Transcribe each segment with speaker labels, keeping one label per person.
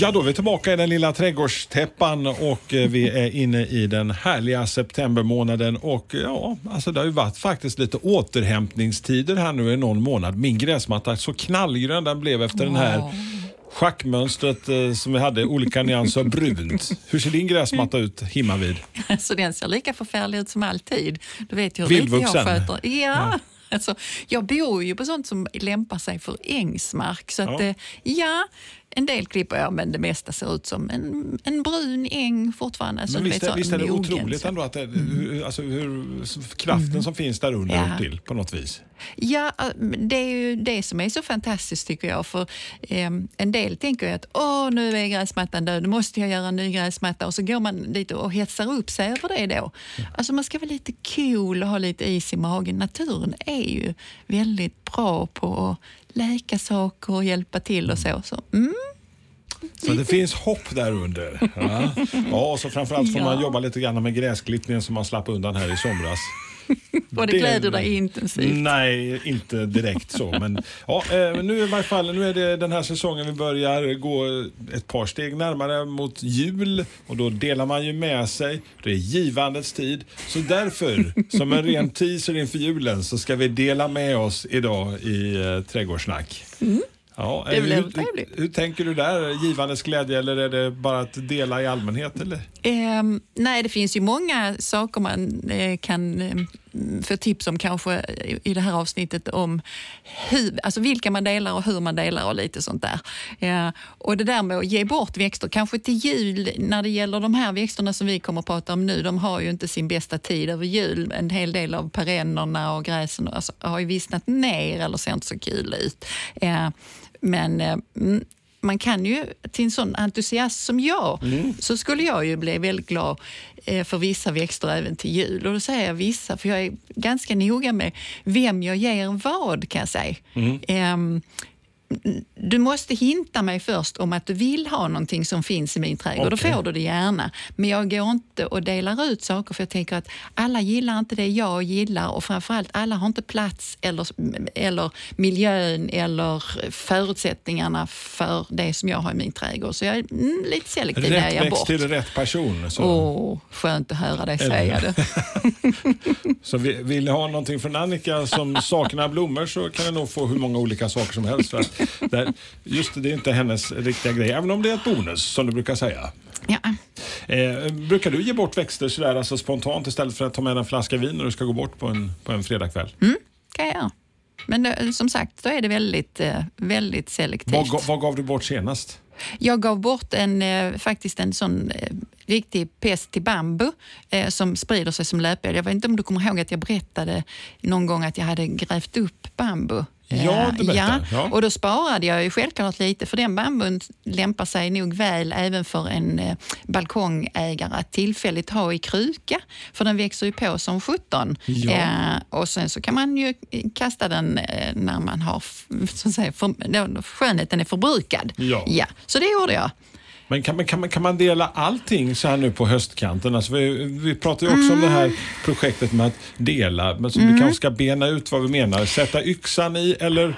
Speaker 1: Ja, då är vi tillbaka i den lilla trädgårdstäppan och eh, vi är inne i den härliga septembermånaden och ja, alltså det har ju varit faktiskt lite återhämtningstider här nu i någon månad. Min gräsmatta så knallgrön den blev efter den här schackmönstret eh, som vi hade, olika nyanser brunt. Hur ser din gräsmatta ut himmavid?
Speaker 2: Så den ser lika förfärlig ut som alltid. Du vet ju hur lite jag
Speaker 1: Vildvuxen?
Speaker 2: sköter. Ja. Alltså, jag bor ju på sånt som lämpar sig för ängsmark. Så att,
Speaker 1: Ja.
Speaker 2: eh, ja, en del klipper jag men det mesta ser ut som en, en brun äng fortfarande. Alltså,
Speaker 1: Men visst,
Speaker 2: vet, så
Speaker 1: visst är det
Speaker 2: mogen,
Speaker 1: otroligt
Speaker 2: så.
Speaker 1: ändå att det, hur, alltså hur, kraften som finns där under
Speaker 2: Ja.
Speaker 1: till på något vis.
Speaker 2: Ja, det är ju det som är så fantastiskt tycker jag. För eh, En del tänker att Åh, nu är gräsmattan död, nu måste jag göra en ny gräsmatta. Och så går man dit och hetsar upp sig över det då. Alltså man ska vara lite cool och ha lite is i magen. Naturen är ju väldigt bra på att läka saker och hjälpa till och så. så mm.
Speaker 1: Så det finns hopp där under. Ja, ja och så framförallt får man jobba lite grann med gräsklippningen som man slapp undan här i somras.
Speaker 2: Och det gläder dig intensivt.
Speaker 1: Nej, inte direkt så. Men ja, eh, nu, i varje fall, nu är det den här säsongen vi börjar gå ett par steg närmare mot jul och då delar man ju med sig. Det är givandets tid. Så därför, som en ren teaser inför julen, så ska vi dela med oss idag i eh, Trädgårdssnack. Ja,
Speaker 2: Det
Speaker 1: eh,
Speaker 2: blir
Speaker 1: hur,
Speaker 2: trevligt.
Speaker 1: hur tänker du där? Givandets glädje eller är det bara att dela i allmänhet? Eller?
Speaker 2: Ehm, nej, det finns ju många saker man eh, kan eh, få tips om kanske i- det här avsnittet om hur, alltså vilka man delar och hur man delar och lite sånt där. Eh, och det där med att ge bort växter, kanske till jul när det gäller de här växterna som vi kommer att prata om nu, de har ju inte sin bästa tid över jul. En hel del av perennerna och gräsen alltså, har ju vissnat ner eller ser inte så kul ut. Eh, men eh, mm, man kan ju, till en sån entusiast som jag, så skulle jag ju bli väldigt glad eh, för vissa växter även till jul. Och då säger jag vissa, för jag är ganska noga med vem jag ger vad, kan jag säga. Ehm, du måste hinta mig först om att du vill ha någonting som finns i min trädgård.
Speaker 1: Okej.
Speaker 2: Då får du det gärna. Men jag går inte och delar ut saker för jag tänker att alla gillar inte det jag gillar och framförallt alla har inte plats eller, eller miljön eller förutsättningarna för det som jag har i min trädgård. Så jag är mm, lite selektiv när jag
Speaker 1: Rätt
Speaker 2: ger
Speaker 1: växt
Speaker 2: bort.
Speaker 1: till rätt person.
Speaker 2: Åh, skönt att höra dig säga det.
Speaker 1: Så vi- vill ni ha någonting från Annika som saknar blommor så kan ni nog få hur många olika saker som helst. Där, just det, det är inte hennes riktiga grej, även om det är ett bonus som du brukar säga.
Speaker 2: Ja.
Speaker 1: Eh, brukar du ge bort växter sådär alltså spontant istället för att ta med en flaska vin när du ska gå bort på en, på en fredagkväll?
Speaker 2: kan jag göra. Men eh, som sagt, då är det väldigt, eh, väldigt selektivt.
Speaker 1: Vad, vad gav du bort senast?
Speaker 2: Jag gav bort en, eh, faktiskt en sån riktig pest till bambu eh, som sprider sig som löpeld. Jag vet inte om du kommer ihåg att jag berättade någon gång att jag hade grävt upp bambu. Eh,
Speaker 1: Ja, du. Ja.
Speaker 2: Och då sparade jag ju självklart lite, för den bambun lämpar sig nog väl även för en eh, balkongägare att tillfälligt ha i kruka, för den växer ju på som 17.
Speaker 1: Ja.
Speaker 2: Eh, och sen så kan man ju kasta den eh, när man har, så att säga, för, skönheten är förbrukad.
Speaker 1: Ja.
Speaker 2: Ja, så det gjorde jag.
Speaker 1: Men kan, man- kan, man, kan man dela allting så här nu på höstkanten? Alltså vi, vi pratar ju också om det här projektet med att dela, men så vi kanske ska bena ut vad vi menar. Sätta yxan i eller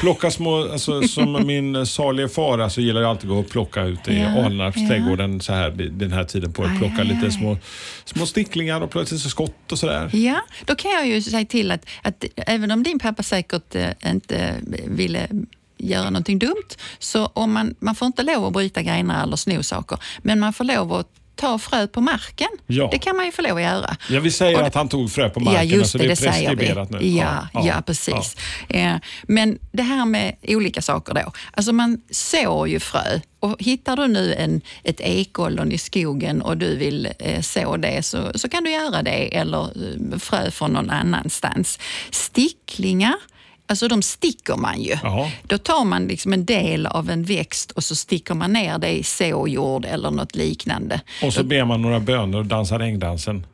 Speaker 1: plocka små, alltså, som min salige far alltså, gillar ju alltid att gå och plocka ut i
Speaker 2: Ja,
Speaker 1: Alnarps
Speaker 2: ja.
Speaker 1: trädgården så här, den här tiden på året. Plocka
Speaker 2: aj,
Speaker 1: lite
Speaker 2: aj.
Speaker 1: små, små sticklingar och plötsligt så skott och sådär.
Speaker 2: Ja, då kan jag ju säga till att, att även om din pappa säkert eh, inte ville göra någonting dumt, så om man, man får inte lov att bryta grenar eller sno saker, men man får lov att ta frö på marken.
Speaker 1: Ja.
Speaker 2: Det kan man ju få lov att göra.
Speaker 1: Ja, vi säger
Speaker 2: det-
Speaker 1: att han tog frö på marken,
Speaker 2: Ja, just
Speaker 1: alltså
Speaker 2: det,
Speaker 1: det är
Speaker 2: det säger vi.
Speaker 1: preskriberat nu.
Speaker 2: Ja, ja, precis. Eh, Men det här med olika saker då. Alltså man sår ju frö. Och hittar du nu en, ett ekollon i skogen och du vill eh, så det så, så kan du göra det, eller eh, frö från någon annanstans. Sticklingar alltså de sticker man ju.
Speaker 1: Ja.
Speaker 2: Då tar man liksom en del av en växt och så sticker man ner det i såjord eller något liknande.
Speaker 1: Och så ber man några böner och dansar ängdansen.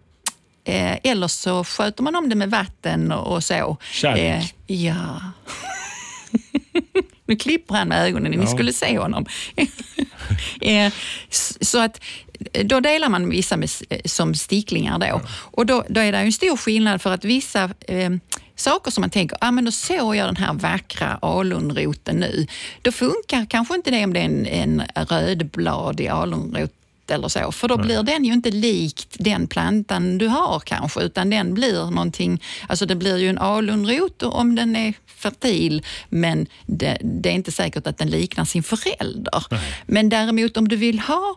Speaker 2: Eh, eller så sköter man om det med vatten och, så.
Speaker 1: Kärlek.
Speaker 2: Eh, ja. nu klipper han med ögonen, ni
Speaker 1: Ja.
Speaker 2: skulle se honom. eh, så att eh, då delar man vissa med, som sticklingar då. Och då, då är det en stor skillnad för att vissa eh, saker som man tänker, ah, men då sår jag den här vackra alunroten nu. Då funkar kanske inte det om det är en, en rödbladig alunrot eller så, för då blir den ju inte likt den plantan du har kanske, utan den blir någonting, alltså det blir ju en alunrot om den är fertil, men det, det är inte säkert att den liknar sin förälder. Men däremot om du vill ha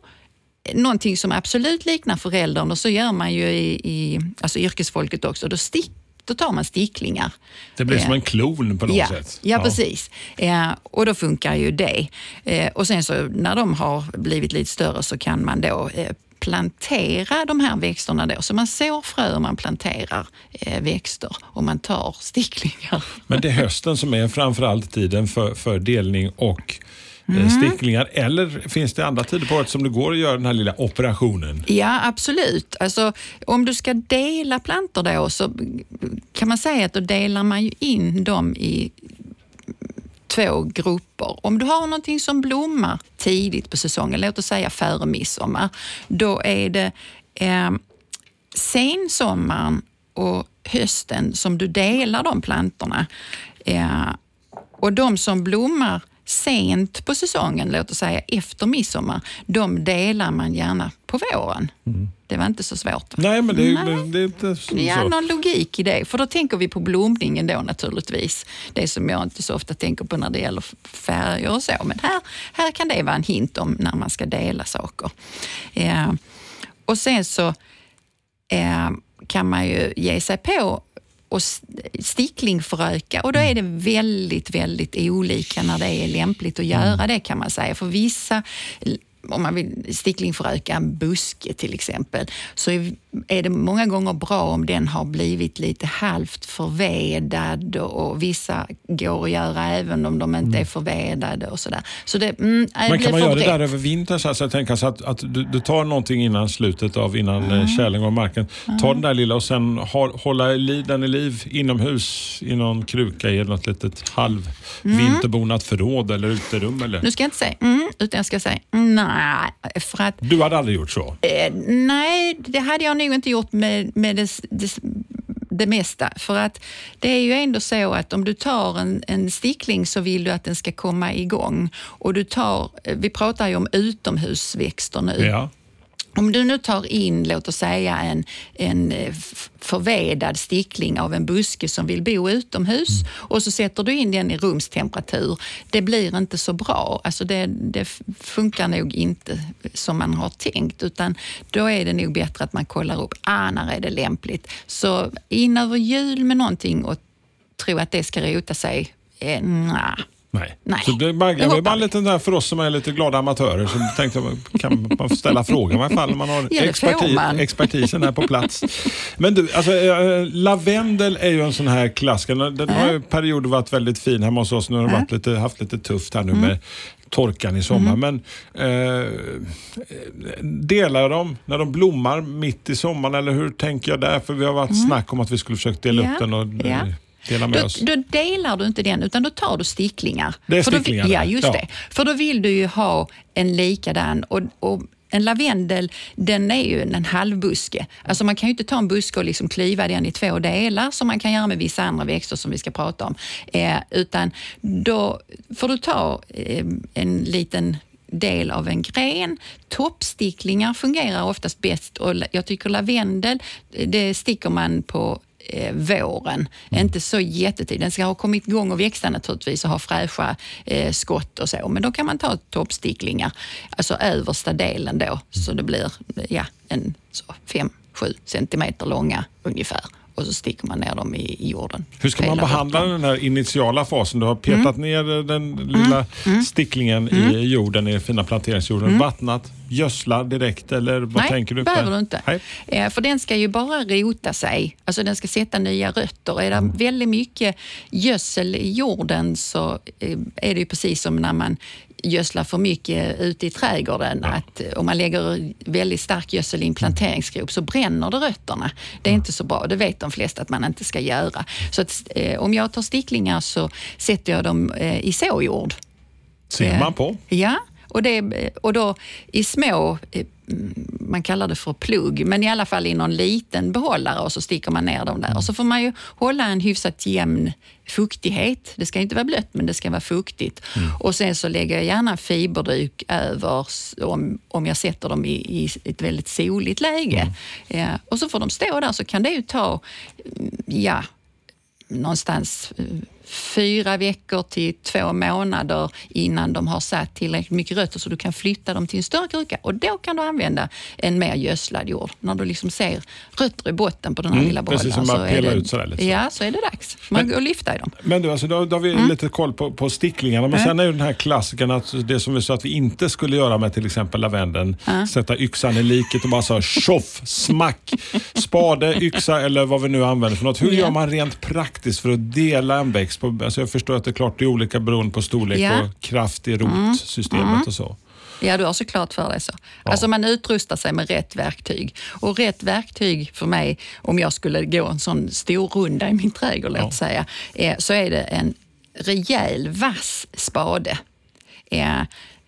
Speaker 2: någonting som absolut liknar föräldern, och så gör man ju i, i alltså yrkesfolket också, då, stick, då tar man sticklingar.
Speaker 1: Det blir
Speaker 2: Eh,
Speaker 1: som en klon på något
Speaker 2: ja,
Speaker 1: sätt.
Speaker 2: Ja, precis. Eh, och då funkar ju det. Eh, och sen så när de har blivit lite större så kan man då eh, plantera de här växterna då. Så man sår frö och man planterar eh, växter och man tar sticklingar.
Speaker 1: Men det är hösten som är framförallt tiden för, för delning och
Speaker 2: Mm.
Speaker 1: eh, sticklingar. Eller finns det andra tider på året som det går att göra den här lilla operationen?
Speaker 2: Ja, absolut. Alltså, om du ska dela plantor då så kan man säga att då delar man ju in dem i två grupper. Om du har någonting som blommar tidigt på säsongen, låt oss säga före midsommar, då är det eh, sensommaren och hösten som du delar de plantorna. Eh, och de som blommar sent på säsongen, låt oss säga efter midsommar, de delar man gärna på våren. Det var inte så svårt.
Speaker 1: Nej, men det, är-
Speaker 2: Nej.
Speaker 1: det är inte så.
Speaker 2: Ja, någon logik i det. För då tänker vi på blomningen då naturligtvis. Det som jag inte så ofta tänker på när det gäller färger och så. Men här, här kan det vara en hint om när man ska dela saker. Eh, och sen så eh, kan man ju ge sig på och sticklingföröka och då är det väldigt, väldigt olika när det är lämpligt att göra det kan man säga. För vissa om man vill sticklingföröka en buske till exempel, så är- det många gånger bra om den har blivit lite halvt förvedad och, vissa går att göra även om de inte är förvedade och sådär. Så det, mm, det
Speaker 1: Men kan man göra det där över vintern? Så jag tänker så att, att du, du tar någonting innan slutet av innan
Speaker 2: Mm.
Speaker 1: mm. kärling av marken. Ta den där lilla och sen hålla den i liv inomhus i någon kruka i något litet halvvinterbonat förråd eller uterum. Eller?
Speaker 2: Nu ska jag inte säga mm, utan jag ska säga nej. För att
Speaker 1: Du hade aldrig gjort så?
Speaker 2: Eh, nej, det hade jag nog inte gjort med, med det, det, det mesta. För att det är ju ändå så att om du tar en, en stickling så vill du att den ska komma igång. Och du tar, eh, vi pratar ju om utomhusväxter nu.
Speaker 1: Ja.
Speaker 2: Om du nu tar in, låt oss säga en, en eh, förvedad stickling av en buske som vill bo utomhus och så sätter du in den i rumstemperatur. Det blir inte så bra. Alltså det, det funkar nog inte som man har tänkt utan då är det nog bättre att man kollar upp, ah, när är det lämpligt? Så in över jul med någonting och tro att det ska rota sig, eh, nja.
Speaker 1: Nej.
Speaker 2: Nej.
Speaker 1: Så det är bara,
Speaker 2: Det hoppar
Speaker 1: bara lite där för oss som är lite glada amatörer så tänkte jag, kan man ställa frågan i alla fall när man har experti, expertisen här på plats. Men du, alltså, eh, lavendel är ju en sån här klassiker. Den har ju perioder varit väldigt fin hemma hos oss. Nu har det varit lite, haft lite tufft här nu
Speaker 2: Mm.
Speaker 1: med torkan i sommar. Men eh, delar de när de blommar mitt i sommaren eller hur tänker jag där? För vi har varit snack om att vi skulle försöka dela
Speaker 2: Mm. Ja,
Speaker 1: upp den och
Speaker 2: ja.
Speaker 1: Dela med
Speaker 2: Då,
Speaker 1: oss.
Speaker 2: då delar du inte den, utan då tar du sticklingar.
Speaker 1: Det är
Speaker 2: För då-
Speaker 1: sticklingar
Speaker 2: Ja, just
Speaker 1: Ja.
Speaker 2: det. För då vill du ju ha en likadan. Och, och en lavendel, den är ju en halvbuske. Alltså man kan ju inte ta en buske och liksom klyva den i två delar som man kan göra med vissa andra växter som vi ska prata om. Eh, utan då får du ta eh, en liten del av en gren. Toppsticklingar fungerar oftast bäst och jag tycker lavendel, det sticker man på eh, våren. Inte så jättetid. Den ska ha kommit igång och växa naturligtvis och ha fräscha eh, skott och så. Men då kan man ta toppsticklingar, alltså översta delen då, så det blir ja, en 5-7 centimeter långa ungefär. Och så sticker man ner dem i, i jorden.
Speaker 1: Hur ska man behandla den här initiala fasen? Du har petat
Speaker 2: Mm.
Speaker 1: ner den lilla sticklingen i jorden, i den fina planteringsjorden. Vattnat, gödslar direkt eller vad
Speaker 2: Mm. Nej,
Speaker 1: tänker du?
Speaker 2: behöver du inte.
Speaker 1: Nej.
Speaker 2: Eh, För den ska ju bara rota sig. Alltså den ska sätta nya rötter. Är det
Speaker 1: Mm.
Speaker 2: väldigt mycket gödsel i jorden så eh, är det ju precis som när man gödslar för mycket ute i trädgården. Att eh, om man lägger väldigt stark gödsel i en planteringsgrop så bränner det rötterna. Det är inte så bra. Det vet de flesta att man inte ska göra. Så att, eh, om jag tar sticklingar så sätter jag dem eh, i såjord.
Speaker 1: Ser
Speaker 2: Eh,
Speaker 1: man på.
Speaker 2: Ja, och, det, och då i små, eh, man kallar det för plugg, men i alla fall i någon liten behållare och så sticker man ner dem där. Och så får man ju hålla en hyfsat jämn fuktighet. Det ska inte vara blött, men det ska vara fuktigt. Och sen så lägger jag gärna fiberduk över om, om jag sätter dem i, i ett väldigt soligt läge. Eh, och så får de stå där, så kan det ju ta, mm, ja, någonstans eh, fyra veckor till två månader innan de har satt tillräckligt mycket rötter så du kan flytta dem till en större kruka och då kan du använda en mer gödslad jord. När du liksom ser rötter i botten på den här
Speaker 1: Mm,
Speaker 2: lilla
Speaker 1: precis
Speaker 2: bollen.
Speaker 1: som
Speaker 2: så
Speaker 1: man pelar ut sådär lite.
Speaker 2: Ja, så är det dags. Man
Speaker 1: Men-
Speaker 2: går och lyfta i dem.
Speaker 1: Men du, alltså, då, då har vi
Speaker 2: Mm.
Speaker 1: lite koll på, på sticklingarna. Men sen är ju den här klassikern att det som vi sa att vi inte skulle göra med till exempel lavendeln. Sätta yxan i liket och bara så tjoff, smack. Spade, yxa eller vad vi nu använder för något. Hur gör man rent praktiskt för att dela en växt? På, alltså jag förstår att det är klart det är olika beroende på storlek
Speaker 2: Ja.
Speaker 1: och kraft i rotsystemet och så.
Speaker 2: Ja, du har såklart för dig så. Alltså man utrustar sig med rätt verktyg. Och rätt verktyg för mig, om jag skulle gå en sån stor runda i min trädgård, låt säga, eh, så är det en rejäl vass spade. Eh,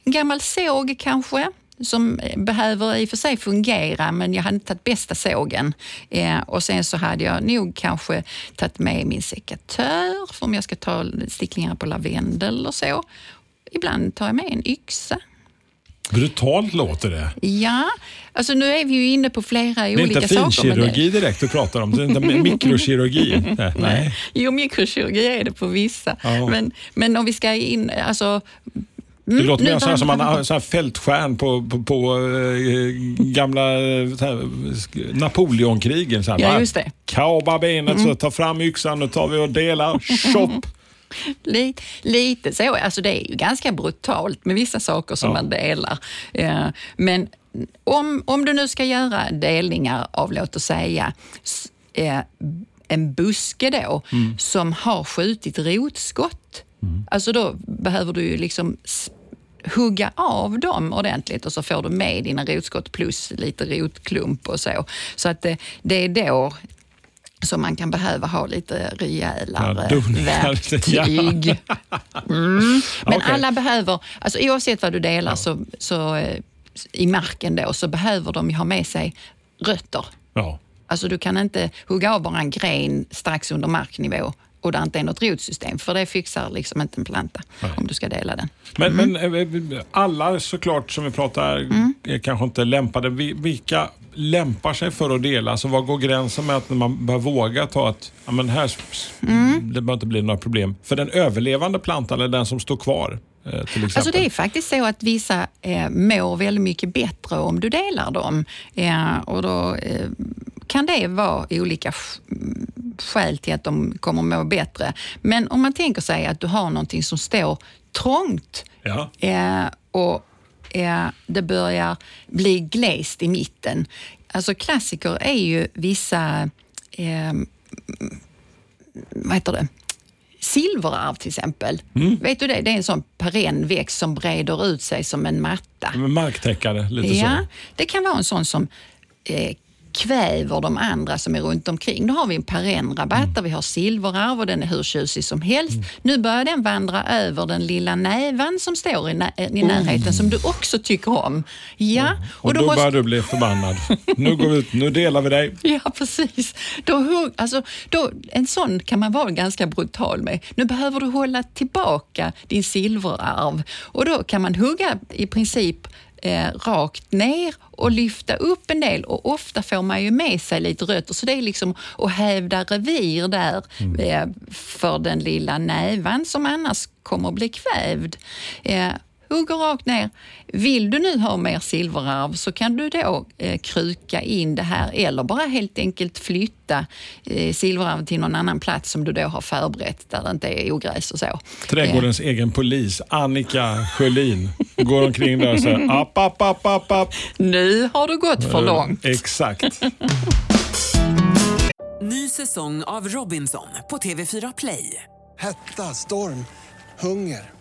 Speaker 2: En gammal såg kanske, som eh, behöver i och för sig fungera, men jag hade inte tagit bästa sågen. Eh, och sen så hade jag nog kanske tagit med min sekatör, för om jag ska ta sticklingar på lavendel och så. Ibland tar jag med en yxa.
Speaker 1: Brutalt låter det.
Speaker 2: Ja, alltså nu är vi ju inne på flera
Speaker 1: Det är
Speaker 2: olika
Speaker 1: inte
Speaker 2: saker.
Speaker 1: finkirurgi direkt du pratar om. Det är inte mikrokirurgi. Nej. Nej.
Speaker 2: Jo, mikrokirurgi är det på vissa.
Speaker 1: Ja.
Speaker 2: Men, men om vi ska in, alltså...
Speaker 1: Det låter mer så här som har så här fältstjärn på, på, på eh, gamla här, Napoleonkrigen. Så här,
Speaker 2: Ja, just det. Mm.
Speaker 1: Kaba benet, så ta fram yxan, nu tar vi och delar. Chop!
Speaker 2: Lite, lite så. Alltså det är ju ganska brutalt med vissa saker som
Speaker 1: Ja.
Speaker 2: man delar. Eh, Men om, om du nu ska göra delningar av, låt oss säga, eh, en buske då, som har skjutit rotskott. Alltså då behöver du ju liksom hugga av dem ordentligt och så får du med dina rotskott plus lite rotklump och så. Så att det, det är då som man kan behöva ha lite rejälare
Speaker 1: Ja,
Speaker 2: verktyg. Mm. Men
Speaker 1: Okej.
Speaker 2: alla behöver, alltså oavsett vad du delar så, så, eh, i marken då, så behöver de ha med sig rötter.
Speaker 1: Ja.
Speaker 2: Alltså du kan inte hugga av bara en gren strax under marknivå och det inte är något rotsystem, för det fixar liksom inte en planta om du ska dela den.
Speaker 1: Men,
Speaker 2: Mm.
Speaker 1: men eh, alla såklart som vi pratar är kanske inte lämpade. Vi- Vilka lämpar sig för att dela? Alltså, vad går gränsen med att när man bör våga ta att ja, men här,
Speaker 2: Mm.
Speaker 1: det bör inte bli några problem. För den överlevande plantan eller den som står kvar eh, till exempel.
Speaker 2: Alltså det är faktiskt så att vissa eh, mår väldigt mycket bättre om du delar dem. Eh, och då eh, kan det vara olika sk- mm, skäl till att de kommer må bättre. Men om man tänker sig att du har någonting som står trångt
Speaker 1: Ja.
Speaker 2: eh, och eh, det börjar bli glest i mitten. Alltså klassiker är ju vissa eh, vad heter det? Silverarv till exempel. Vet du det? Det är en sån perenn växt som breder ut sig som en matta.
Speaker 1: Marktäckare, lite
Speaker 2: Ja,
Speaker 1: så.
Speaker 2: det kan vara en sån som eh, kväver de andra som är runt omkring. Då har vi en perennrabatt
Speaker 1: Mm.
Speaker 2: där vi har silverarv och den är hur tjusig som helst. Nu börjar den vandra över den lilla nävan som står i, nä- i närheten som du också tycker om. Ja,
Speaker 1: Och, då, börjar du bli förbannad. nu går vi ut, nu delar vi dig.
Speaker 2: Ja, precis. Då, alltså, då, en sån kan man vara ganska brutal med. Nu behöver du hålla tillbaka din silverarv och då kan man hugga i princip eh, rakt ner och lyfta upp en del. Och ofta får man ju med sig lite rötter. Så det är liksom att hävda revir där eh, för den lilla nävan som annars kommer att bli kvävd. Eh, hugger rakt ner. Vill du nu ha mer silverarv så kan du då eh, kruka in det här eller bara helt enkelt flytta eh, silverarv till någon annan plats som du då har förberett där det inte är ogräs och så.
Speaker 1: Trädgårdens egen polis, Annika Sjölin, går omkring där och säger app, app, app, app, app.
Speaker 2: Nu har du gått för långt.
Speaker 1: Eh, Exakt.
Speaker 3: Ny säsong av Robinson på TV4 Play.
Speaker 4: Hetta, storm, hunger.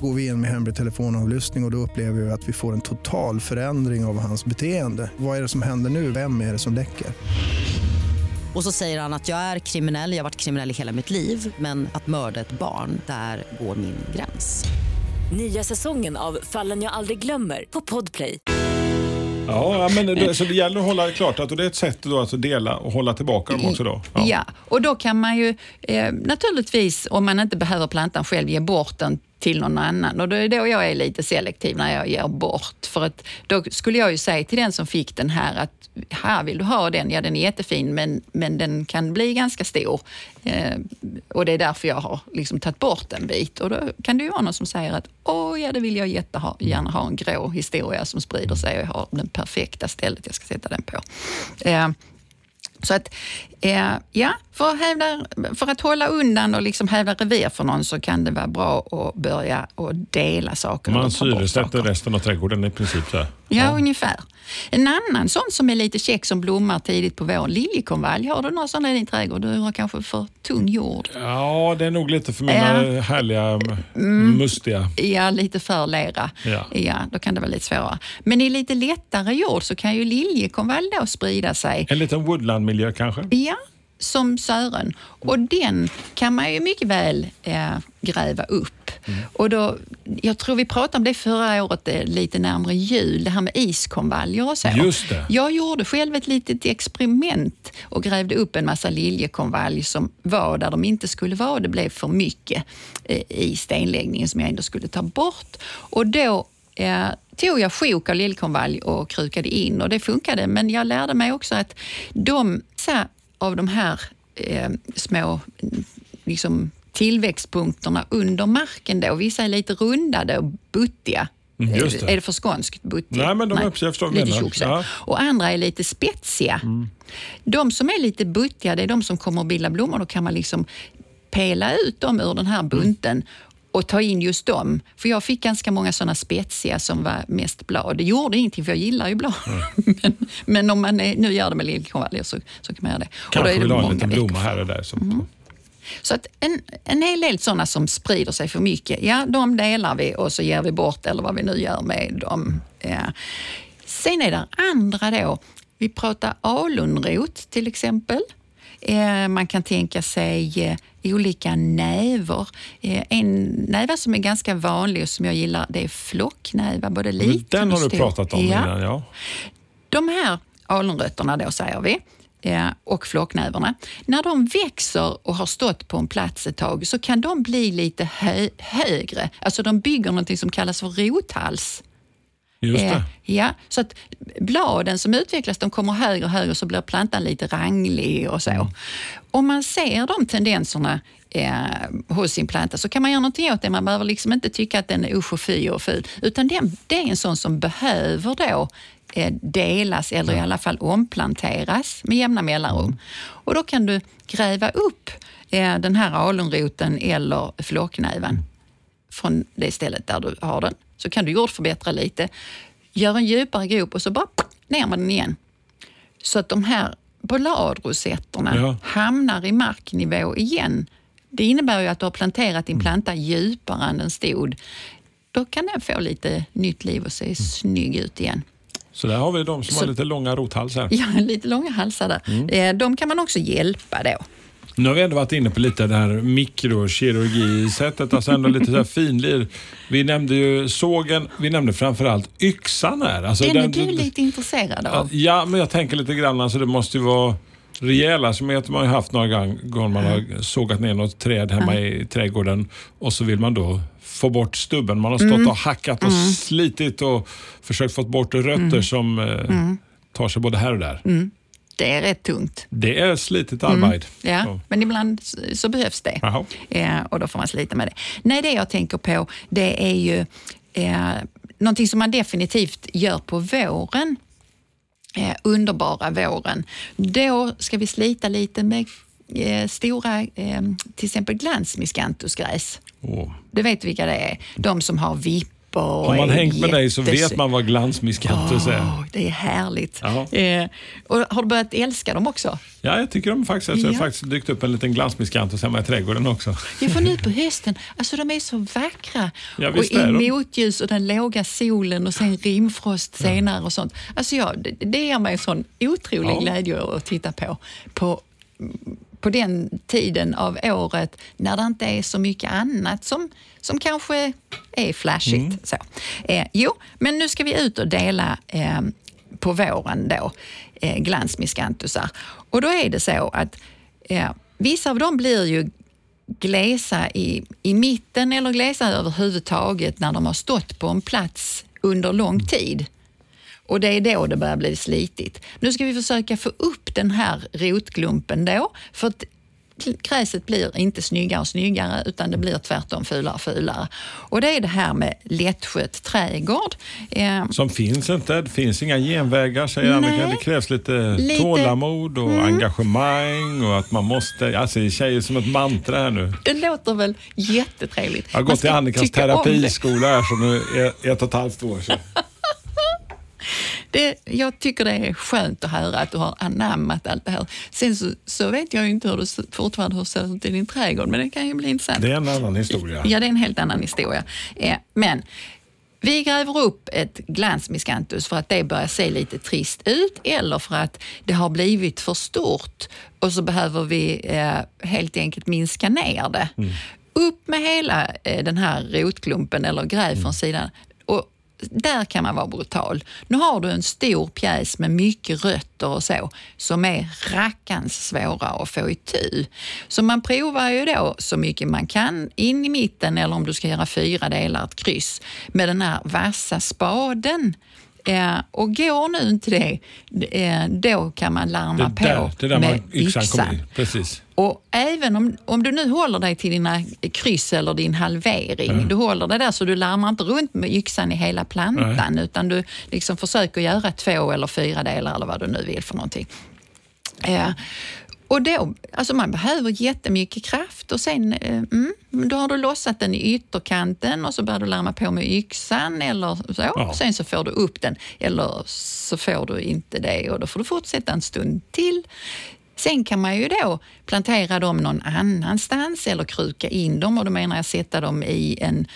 Speaker 5: Går vi in med hemlig telefonavlyssning och, och då upplever vi att vi får en total förändring av hans beteende. Vad är det som händer nu? Vem är det som läcker?
Speaker 6: Och så säger han att jag är kriminell, jag har varit kriminell i hela mitt liv men att mörda ett barn, där går min gräns.
Speaker 7: Nya säsongen av Fallen jag aldrig glömmer på Podplay.
Speaker 1: Ja, ja, men det, så det gäller att hålla klart att det är ett sätt då att dela och hålla tillbaka dem också då.
Speaker 2: Ja. och då kan man ju eh, naturligtvis, om man inte behöver plantan själv, ge bort den till någon annan. Och det är då jag är lite selektiv när jag ger bort. För att då skulle jag ju säga till den som fick den här att här vill du ha den? Ja, den är jättefin men, men den kan bli ganska stor. Eh, och det är därför jag har liksom tagit bort en bit. Och då kan det ju vara någon som säger att åh ja, det vill jag jättegärna ha en grå historia som sprider sig och jag har det perfekta stället jag ska sätta den på. Eh, så att, ja, för att, hävda, för att hålla undan och liksom hävda revir för någon så kan det vara bra att börja och dela saker.
Speaker 1: Man syresätter resten av trädgården i princip. Här.
Speaker 2: Ja, ungefär. En annan sån som är lite käck som blommar tidigt på våren, liljekonvalj. Har du någon sån i din trädgård? Du har kanske för tung jord.
Speaker 1: Ja, det är nog lite för mina
Speaker 2: Ja.
Speaker 1: härliga, mustiga.
Speaker 2: Ja, lite för lera.
Speaker 1: Ja.
Speaker 2: då kan det vara lite svårare. Men i lite lättare jord så kan ju liljekonvalj då sprida sig.
Speaker 1: En liten woodlandmiljö kanske?
Speaker 2: Ja, som sören. Och den kan man ju mycket väl eh, gräva upp. Och då, jag tror vi pratade om det förra året, eh, lite närmare jul, det här med iskonvaljer och så.
Speaker 1: Just det.
Speaker 2: Jag gjorde själv ett litet experiment och grävde upp en massa liljekonvalj som var där de inte skulle vara. Det blev för mycket eh, i stenläggningen som jag ändå skulle ta bort. Och då eh, tog jag sjok av liljekonvalj och krukade in och det funkade. Men jag lärde mig också att de så av de här eh, små liksom, tillväxtpunkterna under marken då, vissa är lite rundade och buttiga.
Speaker 1: Mm, just det.
Speaker 2: Är det för skånskt? Buttig?
Speaker 1: Nej, men de är- jag förstår
Speaker 2: lite.
Speaker 1: Ja.
Speaker 2: Och andra är lite spetsiga.
Speaker 1: Mm.
Speaker 2: De som är lite buttiga, det är de som kommer att bilda blommor. Då kan man liksom pela ut dem ur den här
Speaker 1: Mm.
Speaker 2: Och ta in just dem. För jag fick ganska många sådana spetsiga som var mest blad. Det gjorde ingenting för jag gillar ju blad. men, men om man är, nu gör det med liljekonvaljer så, så kan man göra det.
Speaker 1: Kanske vill ha en liten blomma här och där. Som,
Speaker 2: så att en, en hel del sådana som sprider sig för mycket, ja de delar vi och så ger vi bort eller vad vi nu gör med dem. Ja. Sen är det andra då. Vi pratar alunrot till exempel. Eh, man kan tänka sig eh, olika näver. Eh, en näva som är ganska vanlig och som jag gillar det är flocknäva, både liten
Speaker 1: den har du pratat om
Speaker 2: Ja.
Speaker 1: innan. Ja.
Speaker 2: De här alunrötterna då säger vi eh, och flocknäverna, när de växer och har stått på en plats ett tag så kan de bli lite hö högre. Alltså de bygger något som kallas för rothals.
Speaker 1: Just
Speaker 2: Eh,
Speaker 1: det.
Speaker 2: Ja, så att bladen som utvecklas de kommer högre och högre så blir plantan lite ranglig och så.
Speaker 1: Mm.
Speaker 2: Om man ser de tendenserna eh, hos sin planta så kan man göra någonting åt det. Man behöver liksom inte tycka att den är usch och fy och ful. Utan den, det är en sån som behöver då eh, delas eller i alla fall omplanteras med jämna mellanrum. Och då kan du gräva upp eh, den här alunroten eller flocknäven från det stället där du har den. Så kan du jordförbättra lite. Gör en djupare grop och så bara ner med den igen. Så att de här bladrosetterna
Speaker 1: Ja.
Speaker 2: hamnar i marknivå igen. Det innebär ju att du har planterat din planta djupare än den stod. Då kan den få lite nytt liv och se snygg ut igen.
Speaker 1: Så där har vi de som
Speaker 2: Så-
Speaker 1: har lite långa rothalsar.
Speaker 2: Ja, lite långa halsar där. Eh, De kan man också hjälpa då.
Speaker 1: Nu har vi ändå varit inne på lite det här mikrokirurgi-sättet, alltså ändå lite så här finlir. Vi nämnde ju sågen, vi nämnde framförallt yxan här. Alltså
Speaker 2: Den är du lite intresserad av.
Speaker 1: Ja, men jag tänker lite grann, alltså det måste ju vara rejäla som man har haft några gånger man har sågat ner något träd hemma i trädgården och så vill man då få bort stubben. Man har stått
Speaker 2: Mm.
Speaker 1: och hackat och slitit och försökt få bort rötter som eh, tar sig både här och där.
Speaker 2: Det är rätt tungt.
Speaker 1: Det är slitigt arbete.
Speaker 2: Ja,
Speaker 1: Så.
Speaker 2: men ibland så, behövs det. Eh, och då får man slita med det. Nej, det jag tänker på det är ju eh, någonting som man definitivt gör på våren. Eh, underbara våren. Då ska vi slita lite med eh, stora, till exempel glansmiskantusgräs.
Speaker 1: Åh.
Speaker 2: Du vet vilka det är? De som har vippor och
Speaker 1: Har man
Speaker 2: är
Speaker 1: hängt med dig så vet man vad glansmiskantus är.
Speaker 2: Åh, det är härligt.
Speaker 1: Ja.
Speaker 2: Eh, och har du börjat älska dem också?
Speaker 1: Ja, jag tycker de faktiskt, alltså,
Speaker 2: Ja.
Speaker 1: har faktiskt dykt upp en liten glansmiskantus hemma i trädgården också.
Speaker 2: Ja, för nu på hösten, alltså de är så vackra.
Speaker 1: Ja,
Speaker 2: och i
Speaker 1: är
Speaker 2: motljus och den låga solen och sen rimfrost senare och sånt. Alltså ja, det, det ger mig en sån otrolig glädje att titta på. på på den tiden av året när det inte är så mycket annat som, som kanske är flashigt.
Speaker 1: Mm.
Speaker 2: Så. Eh, jo, men nu ska vi ut och dela eh, på våren då, eh, glansmiskantusar. Och då är det så att eh, vissa av dem blir ju glesa i, i mitten eller glesa överhuvudtaget när de har stått på en plats under lång tid. Och det är då det börjar bli slitigt. Nu ska vi försöka få upp den här rotglumpen då, för att gräset blir inte snyggare och snyggare utan det blir tvärtom fulare och fulare. Och det är det här med lättskött trädgård. Eh,
Speaker 1: Som finns inte. Det finns inga genvägar säger Annika. Det krävs lite,
Speaker 2: Lite- Mm.
Speaker 1: tålamod och engagemang och att man måste... Alltså det säger som ett mantra här nu.
Speaker 2: det låter väl jättetrevligt.
Speaker 1: Jag har gått till Annikas terapiskola här som nu är ett och ett halvt år sedan.
Speaker 2: Det, jag tycker det är skönt att höra att du har anammat allt det här. Sen så, så vet jag inte hur ser- fortfarande hur ser ut i din trädgård, men det kan ju bli intressant.
Speaker 1: Det är en annan historia.
Speaker 2: Ja, det är en helt annan historia. Men vi gräver upp ett glansmiskantus för att det börjar se lite trist ut eller för att det har blivit för stort och så behöver vi eh, helt enkelt minska ner det. Upp med hela eh, den här rotklumpen eller gräv från sidan. Och där kan man vara brutal. Nu har du en stor pjäs med mycket rötter och så som är rackans svåra att få itu. Så man provar ju då så mycket man kan in i mitten eller om du ska göra fyra delar, ett kryss, med den här vassa spaden. Eh, och går nu inte det, eh, då kan man larma
Speaker 1: Det är där,
Speaker 2: på
Speaker 1: det är där
Speaker 2: med
Speaker 1: man, yxan kommer in. Precis.
Speaker 2: och även om, om du nu håller dig till dina kryss eller din halvering, du håller det där så du larmar inte runt med yxan i hela plantan utan du liksom försöker göra två eller fyra delar eller vad du nu vill för någonting. Eh, och då, alltså man behöver jättemycket kraft och sen eh, mm, då har du lossat den i ytterkanten och så börjar du larma på med yxan eller så.
Speaker 1: Ja.
Speaker 2: Sen så får du upp den eller så får du inte det och då får du fortsätta en stund till. Sen kan man ju då plantera dem någon annanstans eller kruka in dem och då menar jag sätta dem i en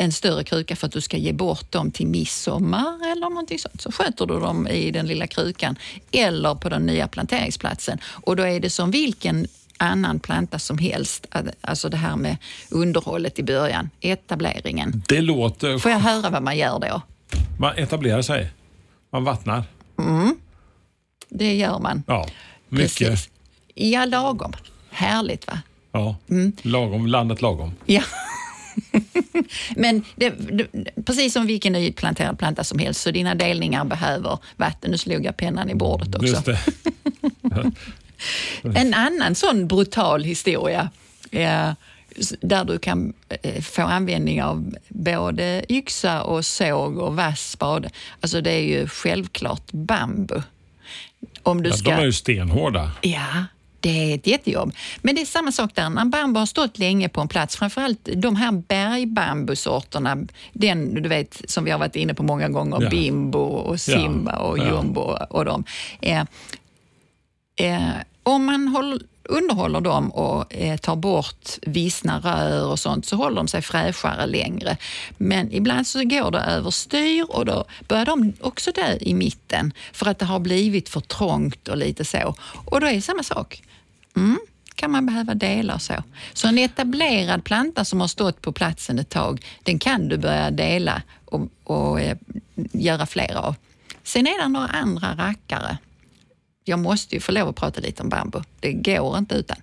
Speaker 2: en större kruka för att du ska ge bort dem till midsommar eller någonting sånt. Så sköter du dem i den lilla krukan eller på den nya planteringsplatsen. Och då är det som vilken annan planta som helst. Alltså det här med underhållet i början, etableringen.
Speaker 1: Det låter...
Speaker 2: Får jag höra vad man gör då?
Speaker 1: Man etablerar sig. Man vattnar.
Speaker 2: Det gör man.
Speaker 1: Ja, mycket.
Speaker 2: Precis. Ja, lagom. Härligt va?
Speaker 1: Ja.
Speaker 2: Mm.
Speaker 1: Lagom, landet lagom.
Speaker 2: Ja. Men det, det, precis som vilken nyplanterad planta som helst, så dina delningar behöver vatten. Nu slog jag pennan i bordet också. En annan sån brutal historia eh, där du kan eh, få användning av både yxa och såg och vass spade. Alltså det är ju självklart bambu. Om du
Speaker 1: Ja,
Speaker 2: ska...
Speaker 1: de är ju stenhårda.
Speaker 2: Ja, det är ett jättejobb. Men det är samma sak där. När bambu har stått länge på en plats, framförallt de här bergbambusorterna, den du vet som vi har varit inne på många gånger,
Speaker 1: Ja.
Speaker 2: bimbo och simba och
Speaker 1: Ja.
Speaker 2: jumbo och dem. Eh, eh, om man håller, underhåller dem och eh, tar bort vissna rör och sånt så håller de sig fräschare längre. Men ibland så går det överstyr och då börjar de också dö i mitten för att det har blivit för trångt och lite så. Och då är det samma sak. Mm. kan man behöva dela och så. Så en etablerad planta som har stått på platsen ett tag, den kan du börja dela och, och eh, göra fler av. Sen är det några andra rackare. Jag måste ju få lov att prata lite om bambu. Det går inte utan.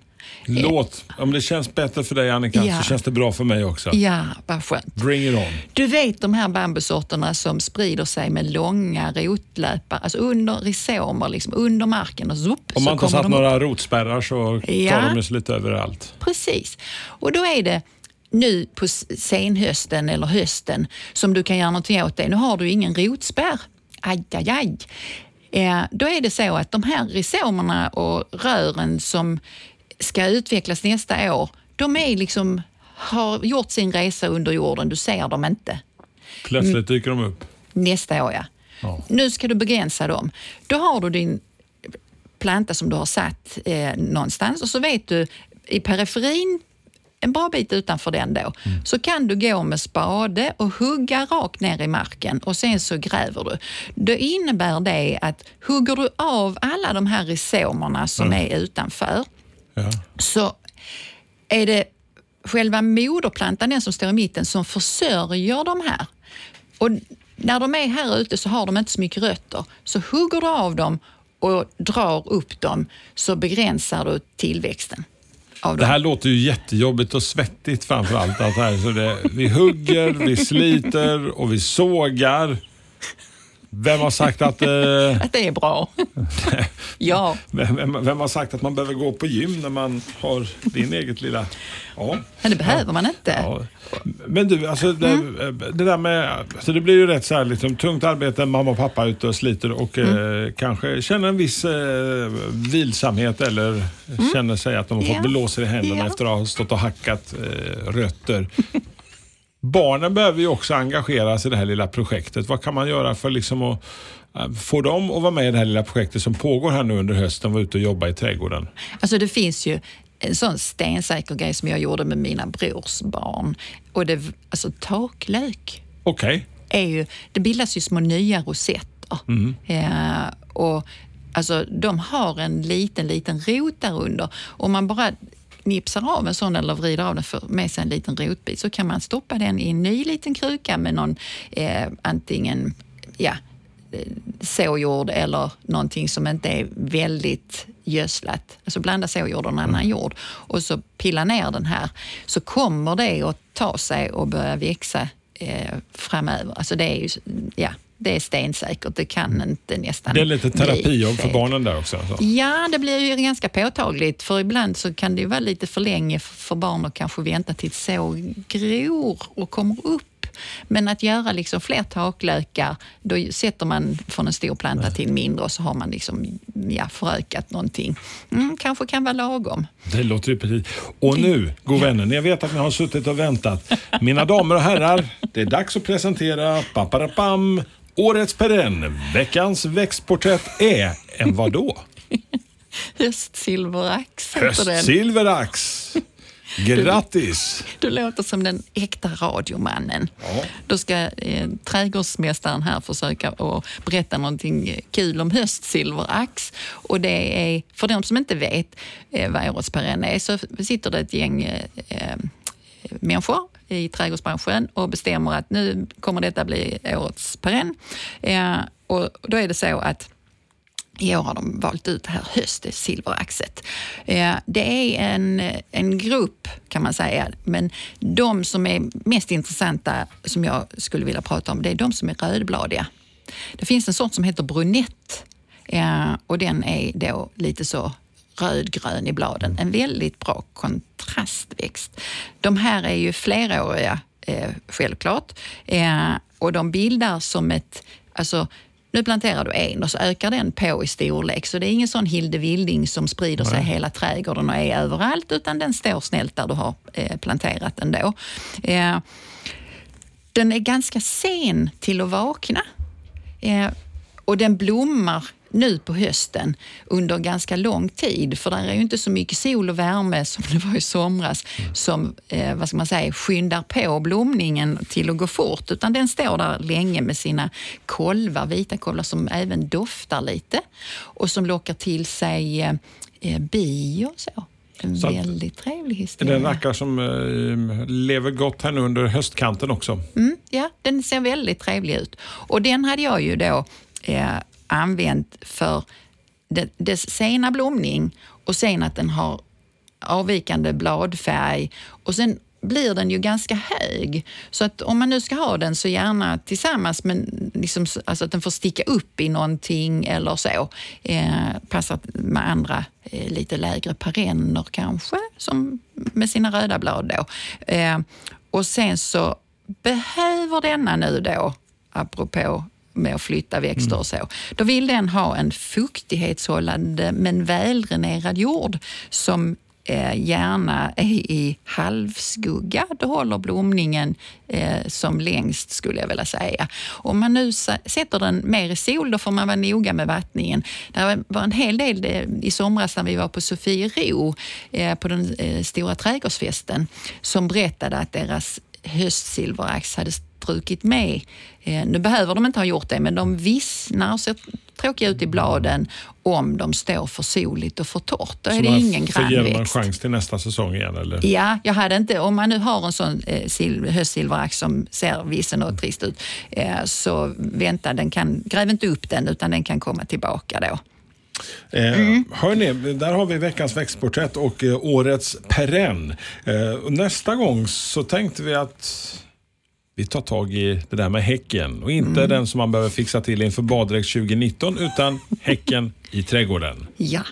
Speaker 1: Låt. Om det känns bättre för dig Annika
Speaker 2: Ja.
Speaker 1: så känns det bra för mig också.
Speaker 2: Ja, vad skönt.
Speaker 1: Bring it on.
Speaker 2: Du vet de här bambusorterna som sprider sig med långa rotlöpar, alltså under rizomer, liksom under marken och zupp,
Speaker 1: Om man inte har satt
Speaker 2: de upp.
Speaker 1: några rotspärrar så
Speaker 2: Ja.
Speaker 1: tar de sig lite överallt.
Speaker 2: Precis. Och då är det nu på senhösten eller hösten som du kan göra någonting åt det. Nu har du ingen rotspärr. Aj, aj, aj. Eh, då är det så att de här rizomerna och rören som ska utvecklas nästa år, de är liksom, har gjort sin resa under jorden. Du ser dem inte.
Speaker 1: Plötsligt dyker de upp.
Speaker 2: Nästa år, ja.
Speaker 1: Ja.
Speaker 2: Nu ska du begränsa dem. Då har du din planta som du har satt eh, någonstans och så vet du i periferin en bra bit utanför den då, så kan du gå med spade och hugga rakt ner i marken och sen så gräver du. Då innebär det att hugger du av alla de här rizomerna som är utanför
Speaker 1: Ja.
Speaker 2: så är det själva moderplantan, den som står i mitten, som försörjer de här. Och när de är här ute så har de inte så mycket rötter. Så hugger du av dem och drar upp dem så begränsar du tillväxten. Av
Speaker 1: Det
Speaker 2: dem.
Speaker 1: här låter ju jättejobbigt och svettigt framför allt. Att här, så det, vi hugger, vi sliter och vi sågar. Vem har sagt att, eh,
Speaker 2: Att det är bra. ja,
Speaker 1: vem, vem, vem har sagt att man behöver gå på gym när man har din eget lilla... Ja.
Speaker 2: men det behöver man inte.
Speaker 1: Ja. Men du, alltså det,
Speaker 2: Mm.
Speaker 1: det där med, alltså det blir ju rätt så här, liksom, tungt arbete, mamma och pappa är ute och sliter och
Speaker 2: Mm.
Speaker 1: eh, kanske känner en viss eh, vilsamhet eller känner sig att de har fått
Speaker 2: Mm. Ja.
Speaker 1: blåsor i händerna
Speaker 2: Ja.
Speaker 1: efter att ha stått och hackat eh, rötter. Barnen behöver ju också engageras i det här lilla projektet. Vad kan man göra för liksom att eh, få dem att vara med i det här lilla projektet som pågår här nu under hösten, vara ute och jobba i trädgården?
Speaker 2: Alltså det finns ju en sån stensäker grej som jag gjorde med mina brors barn. Och det, alltså taklök
Speaker 1: Okej.
Speaker 2: är ju, det bildas ju små nya rosetter. Eh, och alltså, de har en liten, liten rot där under. Om man bara nipsar av en sån eller vrider av den för, med sig en liten rotbit så kan man stoppa den i en ny liten kruka med någon eh, antingen ja, eh, såjord eller någonting som inte är väldigt gödslat. Alltså blanda såjord och en annan jord och så pilla ner den här så kommer det att ta sig och börja växa eh, framöver. Alltså det är ju, ja, det är stensäkert. Det kan inte nästan
Speaker 1: Det är lite terapijobb för barnen där också. alltså.
Speaker 2: Ja, det blir ju ganska påtagligt för ibland så kan det ju vara lite för länge för barn att kanske vänta tills så gror och kommer upp. Men att göra liksom fler taklökar, då sätter man från en stor planta till en mindre och så har man liksom, ja, förökat någonting. Mm, kanske kan vara lagom.
Speaker 1: Det låter ju precis. Och nu, god vänner, jag vet att ni har suttit och väntat. Mina damer och herrar, det är dags att presentera paparapam, Årets perenn. Veckans växtporträtt är en vadå?
Speaker 2: Höstsilverax heter den.
Speaker 1: Höstsilverax. Grattis!
Speaker 2: Du låter som den äkta radiomannen.
Speaker 1: Ja.
Speaker 2: Då ska eh, trädgårdsmästaren här försöka att berätta någonting kul om höstsilverax. Och det är, för de som inte vet eh, vad årets perenn är, så sitter det ett gäng eh, eh, människor i trädgårdsbranschen och bestämmer att nu kommer detta bli årets perenn. Eh, och då är det så att i år har de valt ut det här höstsilveraxet. silveraxet. Eh, det är en, en grupp kan man säga, men de som är mest intressanta som jag skulle vilja prata om, det är de som är rödbladiga. Det finns en sort som heter brunett eh, och den är då lite så rödgrön i bladen. En väldigt bra kontrastväxt. De här är ju fleråriga, eh, självklart, eh, och de bildar som ett, alltså nu planterar du en och så ökar den på i storlek. Så det är ingen sån Hilde Wilding som sprider sig hela trädgården och är överallt, utan den står snällt där du har eh, planterat den då. Eh, den är ganska sen till att vakna. Eh, och den blommar nu på hösten under ganska lång tid, för där är ju inte så mycket sol och värme som det var i somras som eh, vad ska man säga, skyndar på blomningen till att gå fort, utan den står där länge med sina kolvar, vita kolvar som även doftar lite och som lockar till sig eh, eh, bi och så. En
Speaker 1: Så
Speaker 2: väldigt trevlig
Speaker 1: Det är
Speaker 2: historia.
Speaker 1: en rackare som eh, lever gott här nu under höstkanten också.
Speaker 2: Mm, ja, den ser väldigt trevlig ut. Och den hade jag ju då eh, använt för dess sena blomning och sen att den har avvikande bladfärg och sen blir den ju ganska hög. Så att om man nu ska ha den så gärna tillsammans men liksom, alltså att den får sticka upp i någonting eller så. Eh, passar med andra eh, lite lägre perenner kanske, som med sina röda blad då. Eh, och sen så behöver denna nu då, apropå med att flytta växter och så, då vill den ha en fuktighetshållande men väldränerad jord som eh, gärna är i halvskugga. Då håller blomningen eh, som längst skulle jag vilja säga. Om man nu sätter den mer i sol, då får man vara noga med vattningen. Det var en hel del det, i somras när vi var på Sofiero eh, på den eh, stora trädgårdsfesten som berättade att deras höstsilverax hade strukit med. Eh, nu behöver de inte ha gjort det, men de vissnar och ser tråkiga ut i bladen om de står för soligt och för torrt. Då är
Speaker 1: Så
Speaker 2: det
Speaker 1: man
Speaker 2: ingen
Speaker 1: får ge dem en
Speaker 2: grannväxt.
Speaker 1: chans till nästa säsong igen eller?
Speaker 2: Ja, jag hade inte, om man nu har en sån eh, sil- höstsilverax som ser vissen och trist ut, eh, så vänta, den kan, gräv inte upp den utan den kan komma tillbaka då.
Speaker 1: Eh,
Speaker 2: Mm.
Speaker 1: Hörni, där har vi veckans växtporträtt och eh, årets perenn. Eh, nästa gång så tänkte vi att vi tar tag i det där med häcken och inte
Speaker 2: Mm.
Speaker 1: den som man behöver fixa till inför baddräkt 2019 utan häcken i trädgården.
Speaker 2: Ja.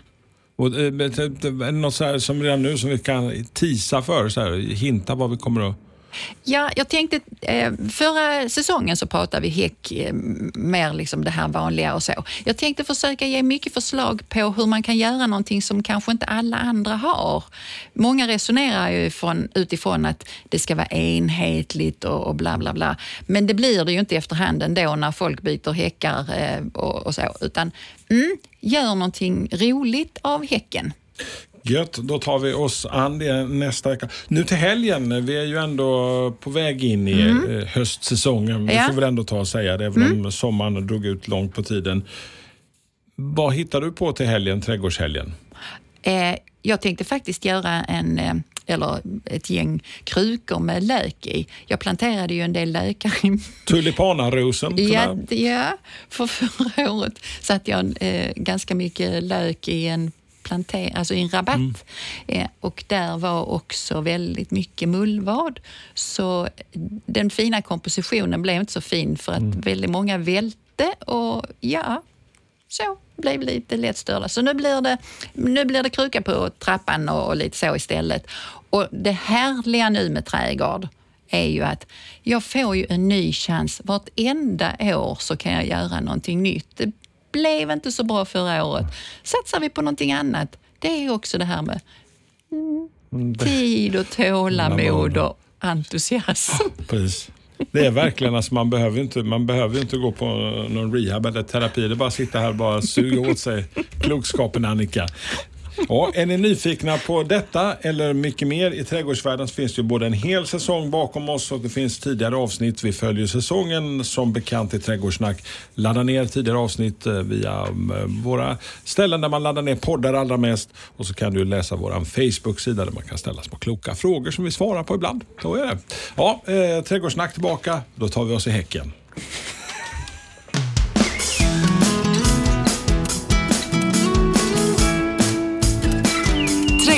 Speaker 1: Och, eh, det något så som redan nu som vi kan tisa för, så här, hinta vad vi kommer att...
Speaker 2: Ja, jag tänkte, eh, förra säsongen så pratade vi häck, eh, mer liksom det här vanliga och så. Jag tänkte försöka ge mycket förslag på hur man kan göra någonting som kanske inte alla andra har. Många resonerar ju från, utifrån att det ska vara enhetligt och, och bla bla bla. Men det blir det ju inte efterhand ändå när folk byter häckar eh, och, och så. Utan mm, gör någonting roligt av häcken.
Speaker 1: Gött, då tar vi oss an det nästa vecka. Nu till helgen, vi är ju ändå på väg in i eh, höstsäsongen. Vi
Speaker 2: Ja.
Speaker 1: får väl ändå ta och säga det, även om sommaren drog ut långt på tiden. Vad hittar du på till helgen, trädgårdshelgen?
Speaker 2: Eh, jag tänkte faktiskt göra en, eh, eller ett gäng krukor med lök i. Jag planterade ju en del lökar i
Speaker 1: Tulipanarosen?
Speaker 2: Ja, ja, för förra året satte jag eh, ganska mycket lök i en planter, alltså i en rabatt. Eh, och där var också väldigt mycket mullvad. Så den fina kompositionen blev inte så fin för att väldigt många välte och ja, så blev lite lättstörda. Så nu blir det, nu blir det kruka på trappan och, och lite så istället. Och det härliga nu med trädgård är ju att jag får ju en ny chans. Vartenda år så kan jag göra någonting nytt. Det blev inte så bra förra året. Satsar vi på någonting annat, det är också det här med mm, tid och tålamod och entusiasm.
Speaker 1: Precis. Det är verkligen, alltså, man behöver inte, man behöver ju inte gå på någon rehab eller terapi. Det är bara att sitta här och bara suga åt sig klokskapen Annika. Ja, är ni nyfikna på detta eller mycket mer i trädgårdsvärlden finns det ju både en hel säsong bakom oss och det finns tidigare avsnitt. Vi följer säsongen som bekant i Trädgårdssnack. Ladda ner tidigare avsnitt eh, via eh, våra ställen där man laddar ner poddar allra mest. Och så kan du läsa vår Facebook-sida där man kan ställa små kloka frågor som vi svarar på ibland. Så är det. Ja, eh, Trädgårdssnack tillbaka. Då tar vi oss i häcken.